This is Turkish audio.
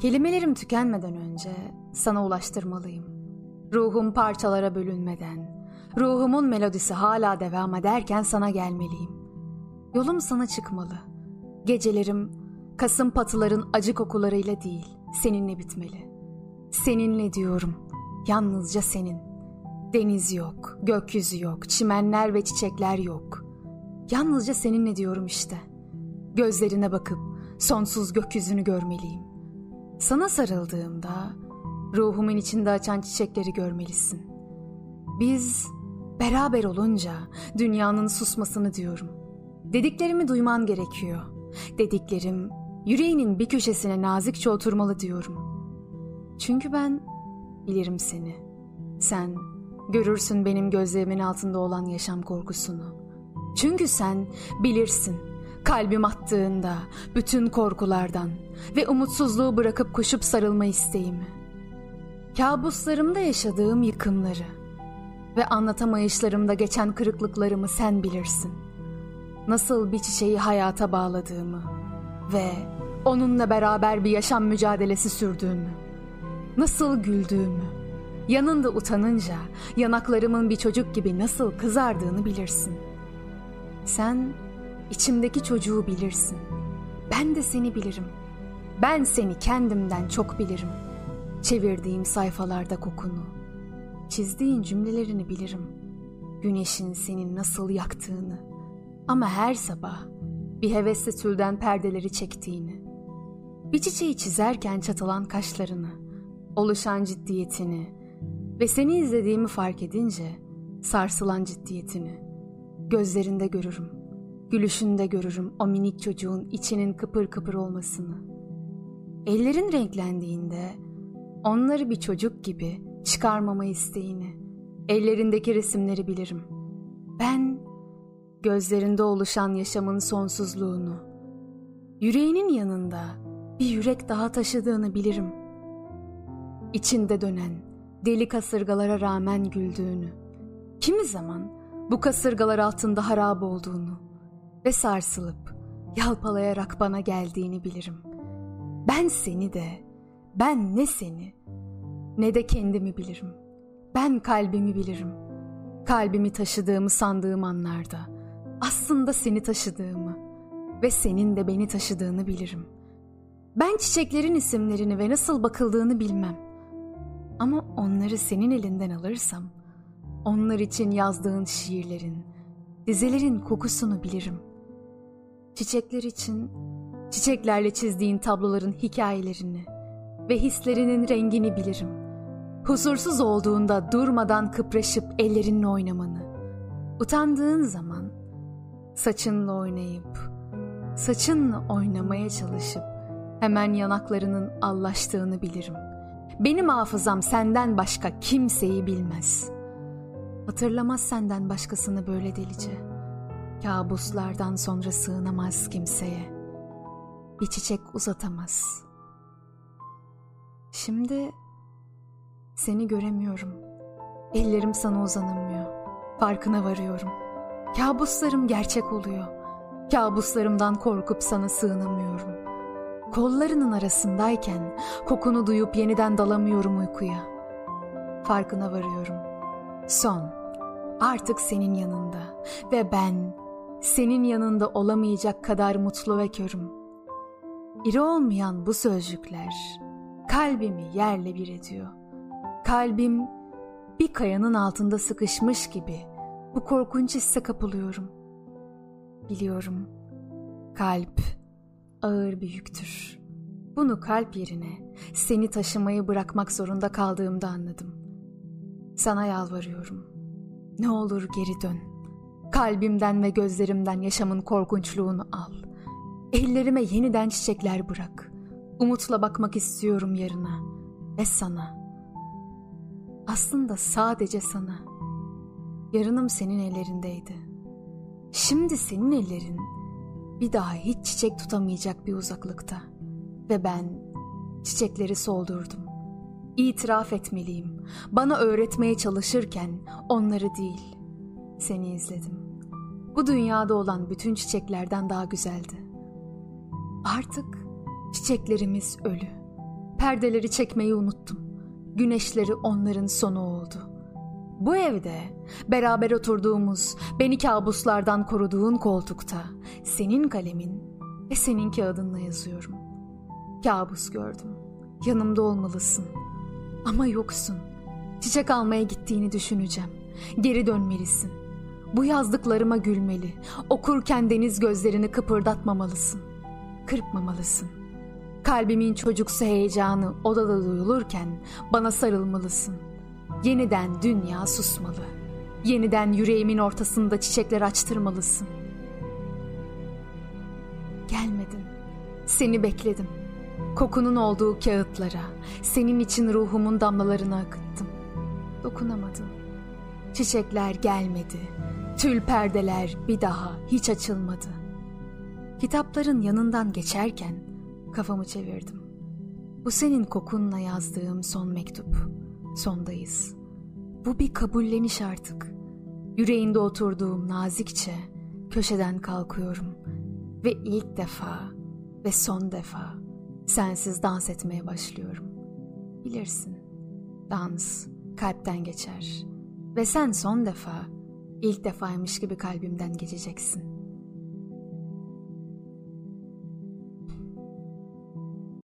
Kelimelerim tükenmeden önce sana ulaştırmalıyım. Ruhum parçalara bölünmeden, ruhumun melodisi hala devam ederken sana gelmeliyim. Yolum sana çıkmalı. Gecelerim kasım patıların acı kokularıyla değil, seninle bitmeli. Seninle diyorum, yalnızca senin. Deniz yok, gökyüzü yok, çimenler ve çiçekler yok. Yalnızca seninle diyorum işte. Gözlerine bakıp sonsuz gökyüzünü görmeliyim. Sana sarıldığımda ruhumun içinde açan çiçekleri görmelisin. Biz beraber olunca dünyanın susmasını diyorum. Dediklerimi duyman gerekiyor. Dediklerim yüreğinin bir köşesine nazikçe oturmalı diyorum. Çünkü ben bilirim seni. Sen görürsün benim gözlerimin altında olan yaşam korkusunu. Çünkü sen bilirsin kalbim attığında bütün korkulardan ve umutsuzluğu bırakıp koşup sarılma isteğimi. Kabuslarımda yaşadığım yıkımları ve anlatamayışlarımda geçen kırıklıklarımı sen bilirsin. Nasıl bir çiçeği hayata bağladığımı ve onunla beraber bir yaşam mücadelesi sürdüğümü. Nasıl güldüğümü, yanında utanınca yanaklarımın bir çocuk gibi nasıl kızardığını bilirsin. Sen içimdeki çocuğu bilirsin. Ben de seni bilirim. Ben seni kendimden çok bilirim. Çevirdiğim sayfalarda kokunu, çizdiğin cümlelerini bilirim. Güneşin seni nasıl yaktığını ama her sabah bir hevesle tülden perdeleri çektiğini, bir çiçeği çizerken çatılan kaşlarını, oluşan ciddiyetini ve seni izlediğimi fark edince sarsılan ciddiyetini gözlerinde görürüm. Gülüşünde görürüm o minik çocuğun içinin kıpır kıpır olmasını. Ellerin renklendiğinde onları bir çocuk gibi çıkarmama isteğini, ellerindeki resimleri bilirim. Ben gözlerinde oluşan yaşamın sonsuzluğunu, yüreğinin yanında bir yürek daha taşıdığını bilirim. İçinde dönen deli kasırgalara rağmen güldüğünü, kimi zaman bu kasırgalar altında harap olduğunu ve sarsılıp yalpalayarak bana geldiğini bilirim. Ben seni de, ben ne seni ne de kendimi bilirim. Ben kalbimi bilirim. Kalbimi taşıdığımı sandığım anlarda aslında seni taşıdığımı ve senin de beni taşıdığını bilirim. Ben çiçeklerin isimlerini ve nasıl bakıldığını bilmem. Ama onları senin elinden alırsam, onlar için yazdığın şiirlerin, dizelerin kokusunu bilirim. Çiçekler için çiçeklerle çizdiğin tabloların hikayelerini ve hislerinin rengini bilirim. Huzursuz olduğunda durmadan kıpraşıp ellerinle oynamanı, utandığın zaman saçınla oynayıp, saçınla oynamaya çalışıp hemen yanaklarının allaştığını bilirim. Benim hafızam senden başka kimseyi bilmez. Hatırlamaz senden başkasını böyle delice. Kabuslardan sonra sığınamaz kimseye. Bir çiçek uzatamaz. Şimdi seni göremiyorum. Ellerim sana uzanamıyor. Farkına varıyorum. Kabuslarım gerçek oluyor. Kabuslarımdan korkup sana sığınamıyorum. Kollarının arasındayken kokunu duyup yeniden dalamıyorum uykuya. Farkına varıyorum. Son. Artık senin yanında ve ben senin yanında olamayacak kadar mutlu ve körüm. İri olmayan bu sözcükler kalbimi yerle bir ediyor. Kalbim bir kayanın altında sıkışmış gibi bu korkunç hisse kapılıyorum. Biliyorum kalp ağır bir yüktür. Bunu kalp yerine seni taşımayı bırakmak zorunda kaldığımda anladım. Sana yalvarıyorum. Ne olur geri dön. Kalbimden ve gözlerimden yaşamın korkunçluğunu al. Ellerime yeniden çiçekler bırak. Umutla bakmak istiyorum yarına ve sana. Aslında sadece sana. Yarınım senin ellerindeydi. Şimdi senin ellerin bir daha hiç çiçek tutamayacak bir uzaklıkta. Ve ben çiçekleri soldurdum. İtiraf etmeliyim. Bana öğretmeye çalışırken onları değil, seni izledim. Bu dünyada olan bütün çiçeklerden daha güzeldi. Artık çiçeklerimiz ölü. Perdeleri çekmeyi unuttum. Güneşleri onların sonu oldu. Bu evde beraber oturduğumuz, beni kabuslardan koruduğun koltukta senin kalemin ve senin kağıdınla yazıyorum. Kabus gördüm. Yanımda olmalısın. Ama yoksun. Çiçek almaya gittiğini düşüneceğim. Geri dönmelisin. Bu yazdıklarıma gülmeli. Okurken deniz gözlerini kıpırdatmamalısın. Kırpmamalısın. Kalbimin çocuksu heyecanı odada duyulurken bana sarılmalısın. Yeniden dünya susmalı. Yeniden yüreğimin ortasında çiçekler açtırmalısın. Gelmedin. Seni bekledim. Kokunun olduğu kağıtlara, senin için ruhumun damlalarını akıttım. Dokunamadım. Çiçekler gelmedi. Tül perdeler bir daha hiç açılmadı. Kitapların yanından geçerken kafamı çevirdim. Bu senin kokunla yazdığım son mektup. Sondayız. Bu bir kabulleniş artık. Yüreğinde oturduğum nazikçe köşeden kalkıyorum ve ilk defa ve son defa sensiz dans etmeye başlıyorum. Bilirsin. Dans kalpten geçer ve sen son defa ilk defaymış gibi kalbimden geçeceksin.''